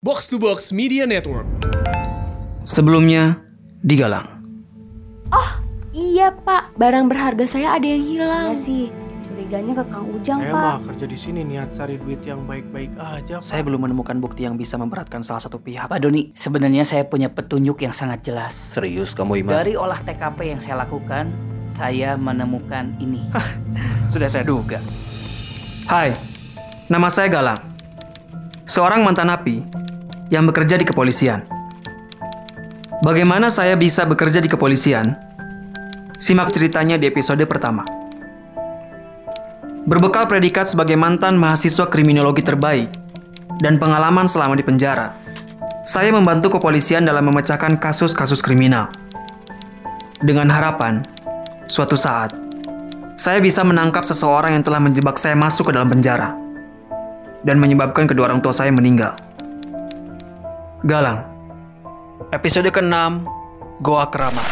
Box to Box Media Network. Sebelumnya, di Galang. Oh, iya Pak, barang berharga saya ada yang hilang. Iya sih, curiganya ke Kang Ujang, Saya Pak. mah kerja di sini niat cari duit yang baik-baik aja, Pak. Saya belum menemukan bukti yang bisa memberatkan salah satu pihak. Pak Doni, sebenarnya saya punya petunjuk yang sangat jelas. Serius kamu Iman? Dari olah TKP yang saya lakukan, saya menemukan ini. Sudah saya duga. Hai, nama saya Galang. Seorang mantan napi yang bekerja di kepolisian. Bagaimana saya bisa bekerja di kepolisian? Simak ceritanya di episode pertama. Berbekal predikat sebagai mantan mahasiswa kriminologi terbaik dan pengalaman selama di penjara, saya membantu kepolisian dalam memecahkan kasus-kasus kriminal. Dengan harapan, suatu saat, saya bisa menangkap seseorang yang telah menjebak saya masuk ke dalam penjara dan menyebabkan kedua orang tua saya meninggal. Galang, episode ke-6, Goa Keramat.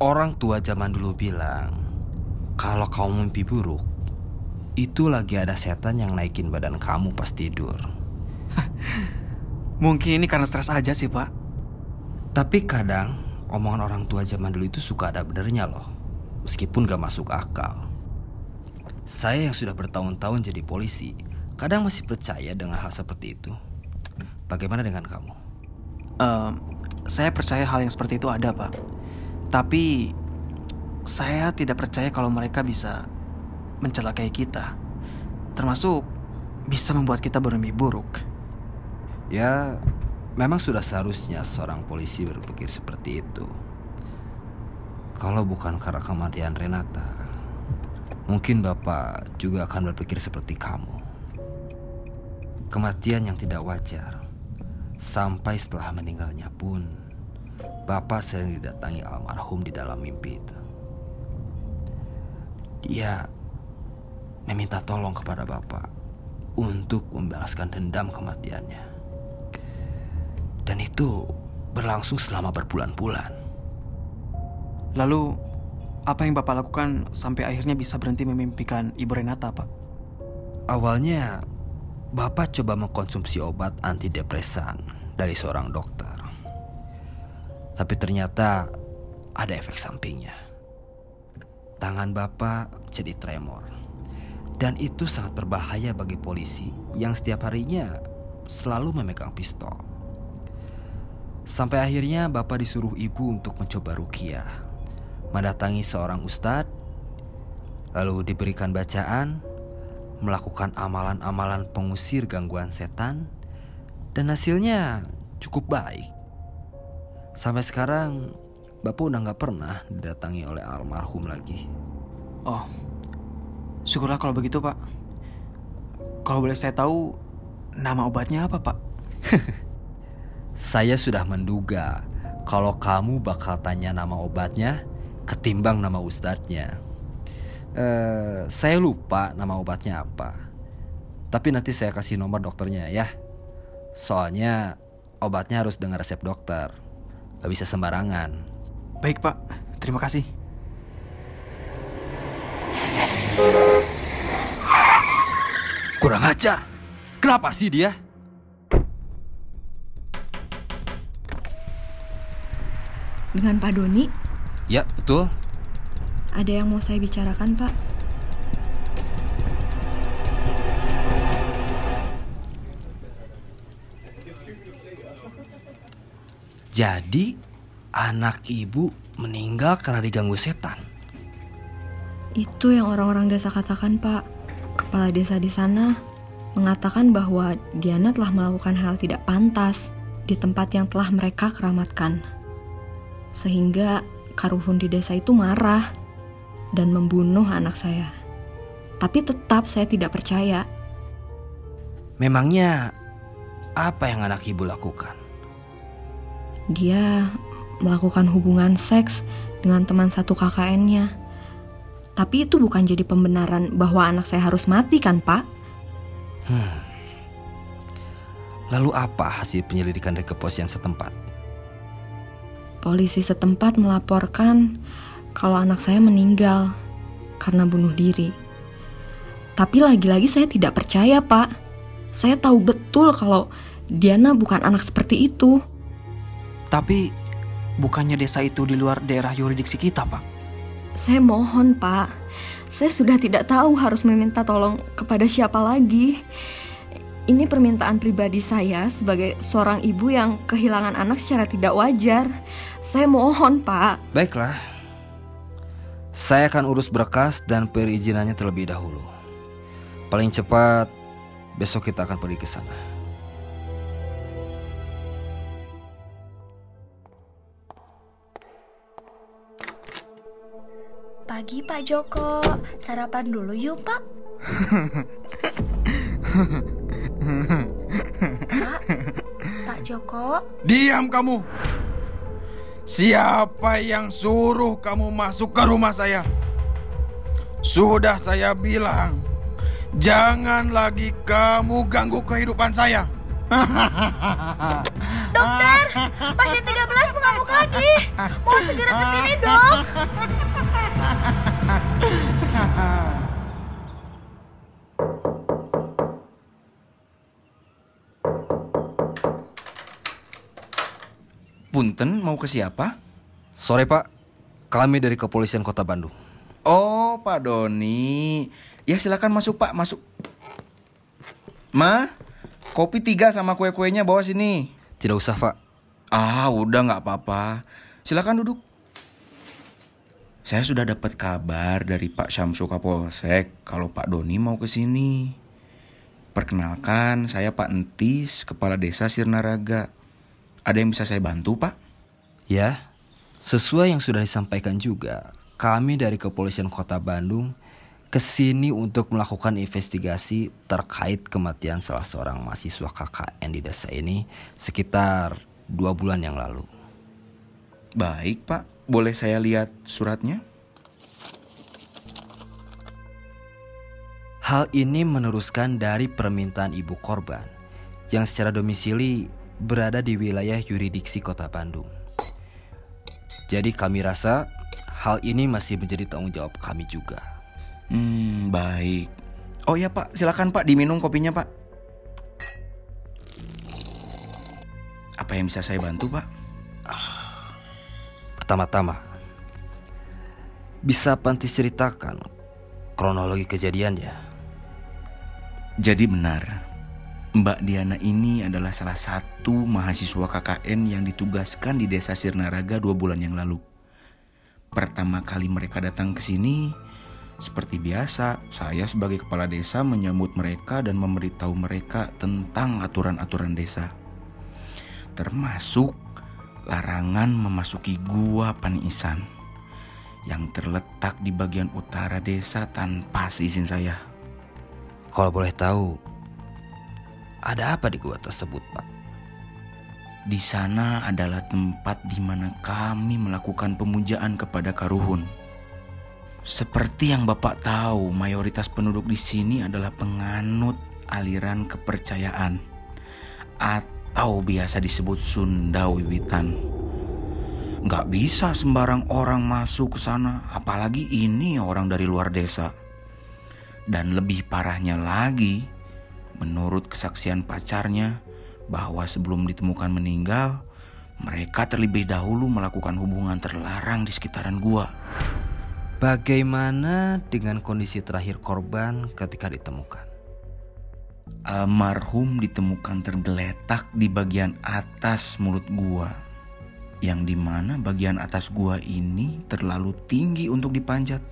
Orang tua zaman dulu bilang, kalau kamu mimpi buruk, itu lagi ada setan yang naikin badan kamu pas tidur. Mungkin ini karena stres aja sih, Pak. Tapi kadang omongan orang tua zaman dulu itu suka ada benernya loh, meskipun gak masuk akal. Saya yang sudah bertahun-tahun jadi polisi, kadang masih percaya dengan hal seperti itu. Bagaimana dengan kamu? Ehm, saya percaya hal yang seperti itu ada, Pak. Tapi saya tidak percaya kalau mereka bisa mencelakai kita. Termasuk bisa membuat kita bermimpi buruk. Ya, memang sudah seharusnya seorang polisi berpikir seperti itu. Kalau bukan karena kematian Renata, mungkin Bapak juga akan berpikir seperti kamu. Kematian yang tidak wajar, sampai setelah meninggalnya pun, Bapak sering didatangi almarhum di dalam mimpi itu. Dia meminta tolong kepada Bapak untuk membalaskan dendam kematiannya. Dan itu berlangsung selama berbulan-bulan. Lalu, apa yang Bapak lakukan sampai akhirnya bisa berhenti memimpikan Ibu Renata, Pak? Awalnya, Bapak coba mengkonsumsi obat antidepresan dari seorang dokter. Tapi ternyata ada efek sampingnya. Tangan Bapak jadi tremor. Dan itu sangat berbahaya bagi polisi yang setiap harinya selalu memegang pistol. Sampai akhirnya Bapak disuruh ibu untuk mencoba rukiah. Mendatangi seorang ustadz, lalu diberikan bacaan, melakukan amalan-amalan pengusir gangguan setan, dan hasilnya cukup baik. Sampai sekarang, Bapak udah nggak pernah didatangi oleh almarhum lagi. Oh, syukurlah kalau begitu, Pak. Kalau boleh saya tahu, nama obatnya apa, Pak? Saya sudah menduga kalau kamu bakal tanya nama obatnya ketimbang nama ustadznya. Eh, saya lupa nama obatnya apa. Tapi nanti saya kasih nomor dokternya ya. Soalnya obatnya harus dengan resep dokter. Gak bisa sembarangan. Baik, Pak. Terima kasih. Kurang ajar. Kenapa sih dia? Dengan Pak Doni, Ya, betul. ada yang mau saya bicarakan, Pak. Jadi anak ibu meninggal karena diganggu setan. Itu yang orang-orang desa katakan, Pak. Kepala desa di sana mengatakan bahwa Diana telah melakukan hal tidak pantas di tempat yang telah mereka keramatkan. Sehingga Karuhun di desa itu marah dan membunuh anak saya. Tapi tetap saya tidak percaya. Memangnya apa yang anak ibu lakukan? Dia melakukan hubungan seks dengan teman satu KKN-nya. Tapi itu bukan jadi pembenaran bahwa anak saya harus mati kan, Pak? Lalu apa hasil penyelidikan dari kepolisian setempat? Polisi setempat melaporkan kalau anak saya meninggal karena bunuh diri. Tapi lagi-lagi saya tidak percaya, Pak. Saya tahu betul kalau Diana bukan anak seperti itu. Tapi bukannya desa itu di luar daerah yuridiksi kita, Pak? Saya mohon, Pak. Saya sudah tidak tahu harus meminta tolong kepada siapa lagi. Ini permintaan pribadi saya sebagai seorang ibu yang kehilangan anak secara tidak wajar. Saya mohon, Pak. Baiklah. Saya akan urus berkas dan perizinannya terlebih dahulu. Paling cepat besok kita akan pergi ke sana. Pagi Pak Joko, sarapan dulu yuk Pak. Pak, Pak Joko, Diam kamu. Siapa yang suruh kamu masuk ke rumah saya? Sudah saya bilang, jangan lagi kamu ganggu kehidupan saya. dokter, pasien 13 mengamuk lagi. Mohon segera ke sini dok. Punten mau ke siapa? Sore Pak, kami dari kepolisian kota Bandung. Oh, Pak Doni. Ya silakan masuk Pak, masuk. Ma, kopi tiga sama kue-kuenya bawa sini. Tidak usah Pak, Ah, udah nggak apa-apa. Silakan duduk. Saya sudah dapat kabar dari Pak Syamsu Kapolsek kalau Pak Doni mau ke sini. Perkenalkan, saya Pak Entis, Kepala Desa Sirnaraga. Ada yang bisa saya bantu, Pak? ya. Sesuai yang sudah disampaikan juga, kami dari kepolisian kota Bandung ke sini untuk melakukan investigasi terkait kematian salah seorang mahasiswa KKN di desa ini sekitar dua bulan yang lalu. Baik, Pak. Boleh saya lihat suratnya? Hal ini meneruskan dari permintaan ibu korban yang secara domisili berada di wilayah yuridiksi kota Bandung. Jadi kami rasa hal ini masih menjadi tanggung jawab kami juga. Hmm, baik. Oh ya, Pak. Silakan, Pak, diminum kopinya, Pak. Apa yang bisa saya bantu, Pak? Pertama-tama, bisa Pantis ceritakan kronologi kejadiannya? Jadi benar, Mbak Diana ini adalah salah satu mahasiswa KKN yang ditugaskan di desa Sirnaraga dua bulan yang lalu. Pertama kali mereka datang ke sini, seperti biasa, saya sebagai kepala desa menyambut mereka dan memberitahu mereka tentang aturan-aturan desa. Termasuk larangan memasuki gua Paniisan yang terletak di bagian utara desa tanpa seizin saya. Kalau boleh tahu, ada apa di gua tersebut, Pak? Di sana adalah tempat di mana kami melakukan pemujaan kepada Karuhun. Seperti yang Bapak tahu, mayoritas penduduk di sini adalah penganut aliran kepercayaan atau biasa disebut Sunda Wiwitan. Nggak bisa sembarang orang masuk ke sana, apalagi ini orang dari luar desa. Dan lebih parahnya lagi, menurut kesaksian pacarnya, bahwa sebelum ditemukan meninggal, mereka terlebih dahulu melakukan hubungan terlarang di sekitaran gua. Bagaimana dengan kondisi terakhir korban ketika ditemukan? Almarhum ditemukan tergeletak di bagian atas mulut gua. yang di mana bagian atas gua ini terlalu tinggi untuk dipanjat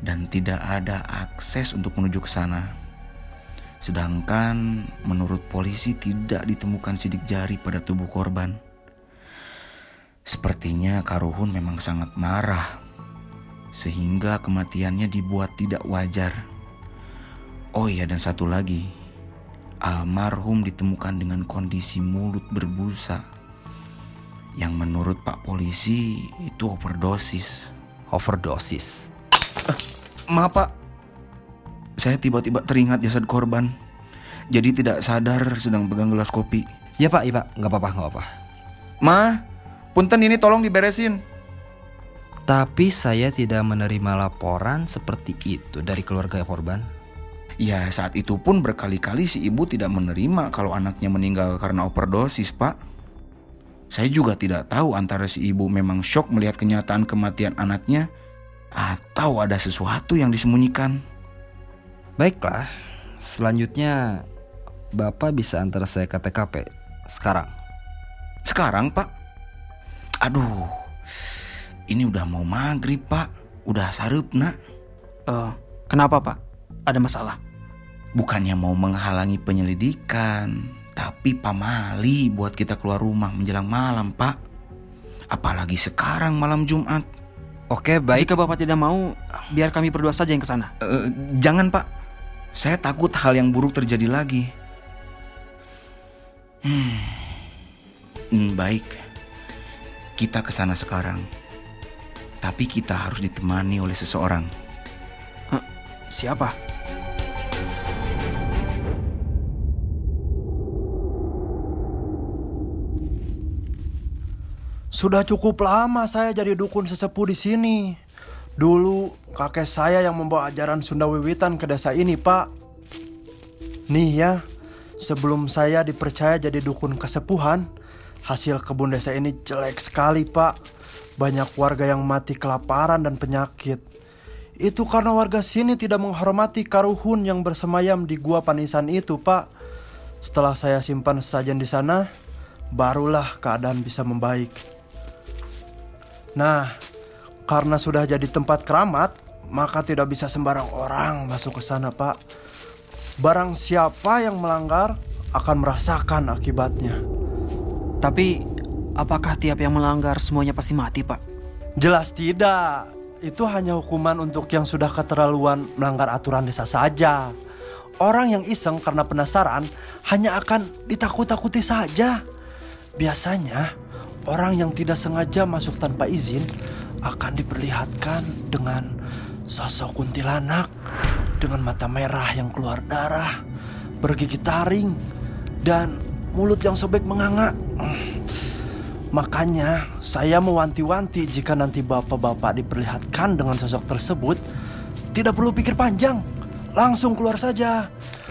dan tidak ada akses untuk menuju ke sana. Sedangkan menurut polisi tidak ditemukan sidik jari pada tubuh korban. Sepertinya Karuhun memang sangat marah sehingga kematiannya dibuat tidak wajar. Oh iya dan satu lagi, almarhum ditemukan dengan kondisi mulut berbusa yang menurut Pak Polisi itu overdosis. Overdosis. Maaf Pak, saya tiba-tiba teringat jasad korban. Jadi tidak sadar sedang pegang gelas kopi. Ya pak, iya pak, nggak apa-apa, nggak apa-apa. Ma, punten ini tolong diberesin. Tapi saya tidak menerima laporan seperti itu dari keluarga korban. Ya saat itu pun berkali-kali si ibu tidak menerima kalau anaknya meninggal karena overdosis pak. Saya juga tidak tahu antara si ibu memang shock melihat kenyataan kematian anaknya atau ada sesuatu yang disembunyikan. Baiklah, selanjutnya Bapak bisa antar saya ke TKP sekarang. Sekarang pak? Aduh, ini udah mau maghrib pak, udah sarup nak. Eh, kenapa pak? Ada masalah? Bukannya mau menghalangi penyelidikan, tapi pamali buat kita keluar rumah menjelang malam pak. Apalagi sekarang malam Jumat. Oke, baik. Jika bapak tidak mau, biar kami berdua saja yang ke sana. Eh, jangan pak, saya takut hal yang buruk terjadi lagi. Hmm, Hmm, baik, kita ke sana sekarang. Tapi kita harus ditemani oleh seseorang. Siapa? Sudah cukup lama saya jadi dukun sesepuh di sini. Dulu kakek saya yang membawa ajaran Sunda Wiwitan ke desa ini, Pak. Nih ya, sebelum saya dipercaya jadi dukun kesepuhan, hasil kebun desa ini jelek sekali, Pak. Banyak warga yang mati kelaparan dan penyakit. Itu karena warga sini tidak menghormati karuhun yang bersemayam di gua panisan itu, Pak. Setelah saya simpan sesajen di sana, barulah keadaan bisa membaik. Nah, karena sudah jadi tempat keramat, maka tidak bisa sembarang orang masuk ke sana, Pak. Barang siapa yang melanggar akan merasakan akibatnya. Tapi, apakah tiap yang melanggar semuanya pasti mati, Pak? Jelas tidak. Itu hanya hukuman untuk yang sudah keterlaluan melanggar aturan desa saja. Orang yang iseng karena penasaran hanya akan ditakut-takuti saja. Biasanya, orang yang tidak sengaja masuk tanpa izin akan diperlihatkan dengan sosok kuntilanak dengan mata merah yang keluar darah, bergigi taring, dan mulut yang sobek menganga. Makanya saya mewanti-wanti jika nanti bapak-bapak diperlihatkan dengan sosok tersebut, tidak perlu pikir panjang, langsung keluar saja.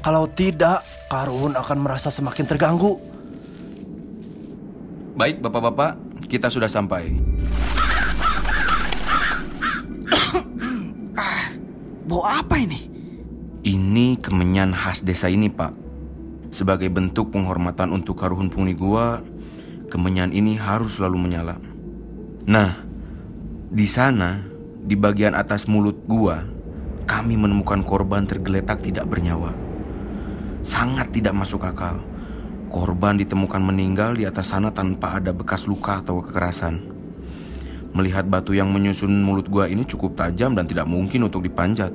Kalau tidak, Karun akan merasa semakin terganggu. Baik, bapak-bapak, kita sudah sampai. Bau apa ini? Ini kemenyan khas desa ini, Pak. Sebagai bentuk penghormatan untuk karuhun penghuni gua, kemenyan ini harus selalu menyala. Nah, di sana, di bagian atas mulut gua, kami menemukan korban tergeletak tidak bernyawa. Sangat tidak masuk akal. Korban ditemukan meninggal di atas sana tanpa ada bekas luka atau kekerasan. Melihat batu yang menyusun mulut gua ini cukup tajam dan tidak mungkin untuk dipanjat.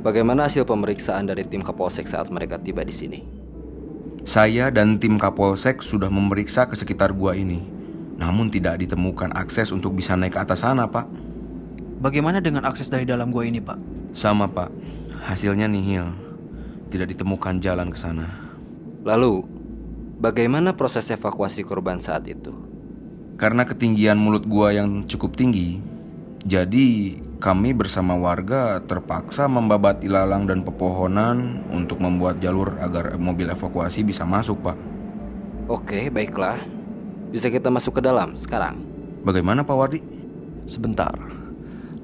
Bagaimana hasil pemeriksaan dari tim Kapolsek saat mereka tiba di sini? Saya dan tim Kapolsek sudah memeriksa ke sekitar gua ini. Namun tidak ditemukan akses untuk bisa naik ke atas sana, Pak. Bagaimana dengan akses dari dalam gua ini, Pak? Sama, Pak. Hasilnya nihil. Tidak ditemukan jalan ke sana. Lalu, bagaimana proses evakuasi korban saat itu? Karena ketinggian mulut gua yang cukup tinggi, jadi kami bersama warga terpaksa membabat ilalang dan pepohonan untuk membuat jalur agar mobil evakuasi bisa masuk, Pak. Oke, baiklah. Bisa kita masuk ke dalam sekarang? Bagaimana, Pak Wardi? Sebentar.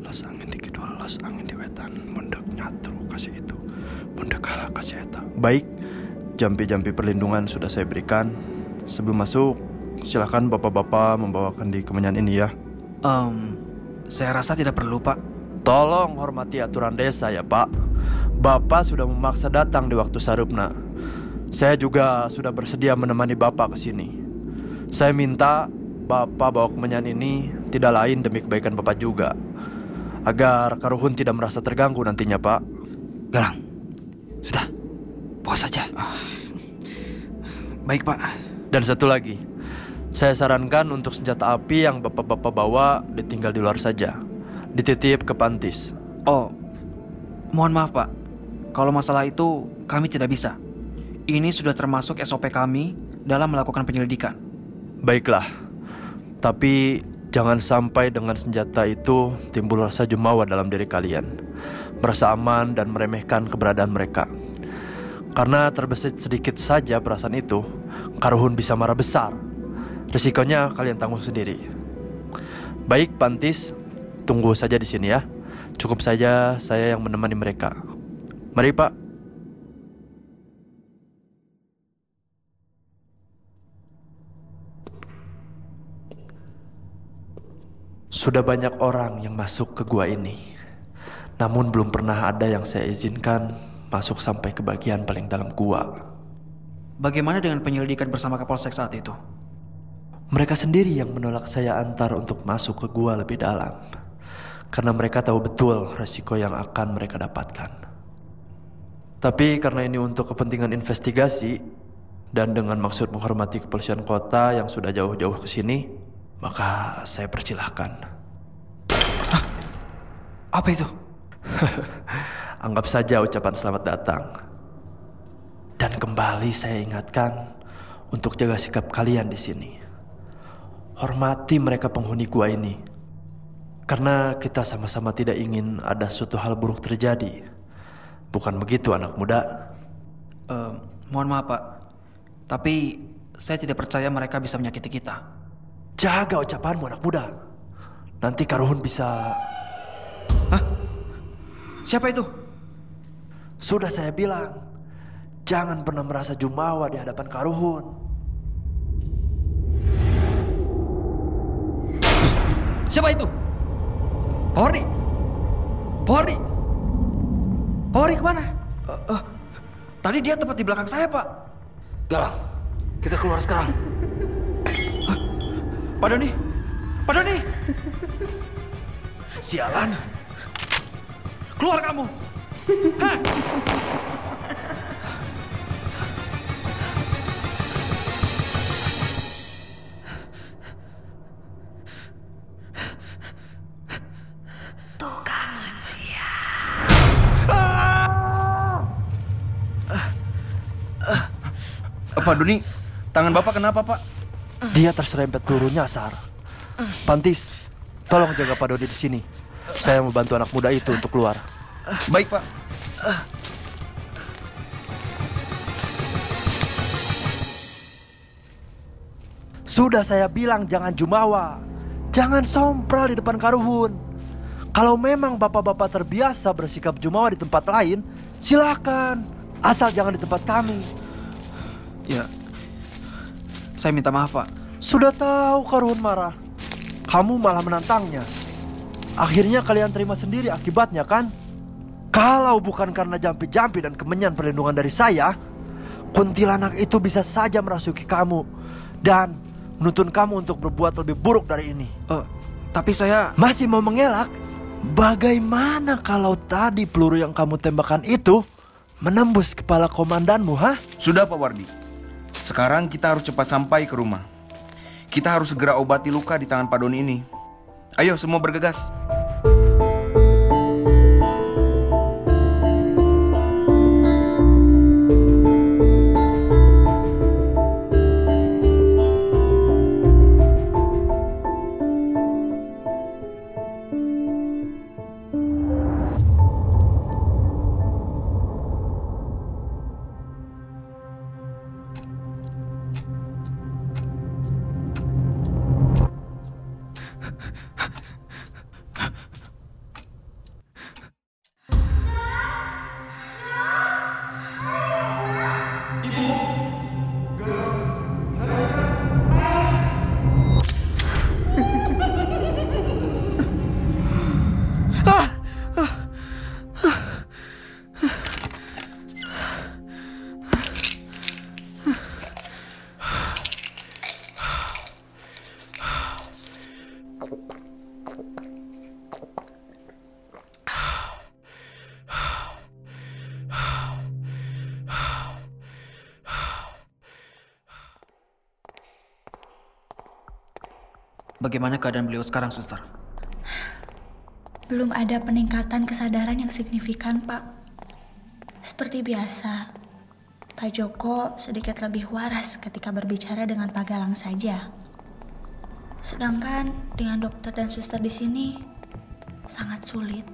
Los angin di kidul, los angin di wetan. Mundek nyatu kasih itu. Mundek kalah kasih eta. Baik, jampi-jampi perlindungan sudah saya berikan. Sebelum masuk, silakan bapak-bapak membawakan di kemenyan ini ya. Em, saya rasa tidak perlu, Pak. Tolong hormati aturan desa ya Pak. Bapak sudah memaksa datang di waktu sarupna. Saya juga sudah bersedia menemani Bapak ke sini. Saya minta Bapak bawa kemenyan ini tidak lain demi kebaikan Bapak juga. Agar Karuhun tidak merasa terganggu nantinya Pak. Galang, sudah, bawa saja. Baik, Pak. Dan satu lagi, saya sarankan untuk senjata api yang bapak-bapak bawa ditinggal di luar saja. Dititip ke Pantis. Oh, mohon maaf, Pak. Kalau masalah itu kami tidak bisa. Ini sudah termasuk SOP kami dalam melakukan penyelidikan. Baiklah, tapi jangan sampai dengan senjata itu timbul rasa jumawa dalam diri kalian. Merasa aman dan meremehkan keberadaan mereka. Karena terbesit sedikit saja perasaan itu, Karuhun bisa marah besar. Risikonya kalian tanggung sendiri. Baik, Pantis, tunggu saja di sini ya. Cukup saja saya yang menemani mereka. Mari, Pak. Sudah banyak orang yang masuk ke gua ini. Namun belum pernah ada yang saya izinkan masuk sampai ke bagian paling dalam gua. Bagaimana dengan penyelidikan bersama Kapolsek saat itu? Mereka sendiri yang menolak saya antar untuk masuk ke gua lebih dalam. Karena mereka tahu betul resiko yang akan mereka dapatkan. Tapi karena ini untuk kepentingan investigasi dan dengan maksud menghormati kepolisian kota yang sudah jauh-jauh ke sini, maka saya persilahkan. Apa itu? Anggap saja ucapan selamat datang. Dan kembali saya ingatkan untuk jaga sikap kalian di sini. Hormati mereka penghuni gua ini. Karena kita sama-sama tidak ingin ada suatu hal buruk terjadi. Bukan begitu anak muda? Eh, mohon maaf, Pak. Tapi saya tidak percaya mereka bisa menyakiti kita. Jaga ucapanmu anak muda. Nanti Karuhun bisa... Siapa itu? Sudah saya bilang, jangan pernah merasa jumawa di hadapan Karuhun. Siapa itu? Pori. Pori. Pori ke mana? Eh, eh, tadi dia tepat di belakang saya, Pak. Galang, kita keluar sekarang. Pak Doni. Pak Doni. Sialan. Keluar kamu. Hah? Pak Doni, tangan Bapak kenapa, Pak? Dia terserempet peluru nyasar. Pantis, tolong jaga Pak Dodi di sini. Saya membantu anak muda itu untuk keluar. Baik, Pak. Sudah saya bilang jangan jumawa. Jangan sompral di depan Karuhun. Kalau memang bapak-bapak terbiasa bersikap jumawa di tempat lain, silakan. Asal jangan di tempat kami. Ya. Saya minta maaf, Pak. Sudah tahu Karuhun marah. Kamu malah menantangnya. Akhirnya kalian terima sendiri akibatnya kan? Kalau bukan karena jampi-jampi dan kemenyan perlindungan dari saya, kuntilanak itu bisa saja merasuki kamu dan menuntun kamu untuk berbuat lebih buruk dari ini. Eh, tapi saya Masih mau mengelak? Bagaimana kalau tadi peluru yang kamu tembakan itu menembus kepala komandanmu, hah? Sudah, Pak Wardi. Sekarang kita harus cepat sampai ke rumah. Kita harus segera obati luka di tangan Pak Doni ini. Ayo, semua bergegas. Bagaimana keadaan beliau sekarang, suster? Belum ada peningkatan kesadaran yang signifikan, Pak. Seperti biasa, Pak Joko sedikit lebih waras ketika berbicara dengan Pak Galang saja. Sedangkan dengan dokter dan suster di sini sangat sulit.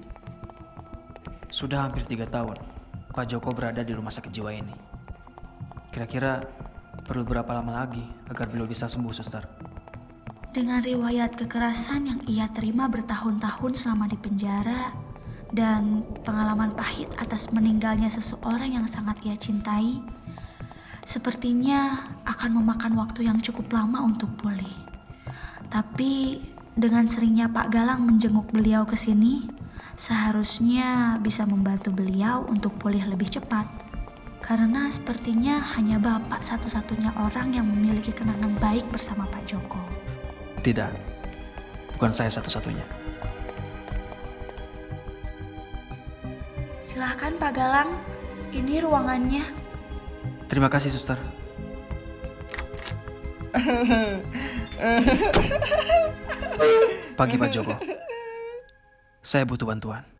Sudah hampir tiga tahun Pak Joko berada di rumah sakit jiwa ini. Kira-kira perlu berapa lama lagi agar beliau bisa sembuh, suster? Dengan riwayat kekerasan yang ia terima bertahun-tahun selama di penjara dan pengalaman pahit atas meninggalnya seseorang yang sangat ia cintai, sepertinya akan memakan waktu yang cukup lama untuk pulih. Tapi dengan seringnya Pak Galang menjenguk beliau ke sini, seharusnya bisa membantu beliau untuk pulih lebih cepat. Karena sepertinya hanya Bapak satu-satunya orang yang memiliki kenangan baik bersama Pak Joko. Tidak, bukan saya satu-satunya. Silahkan Pak Galang, ini ruangannya. Terima kasih, suster. Pagi, Pak Joko. Saya butuh bantuan.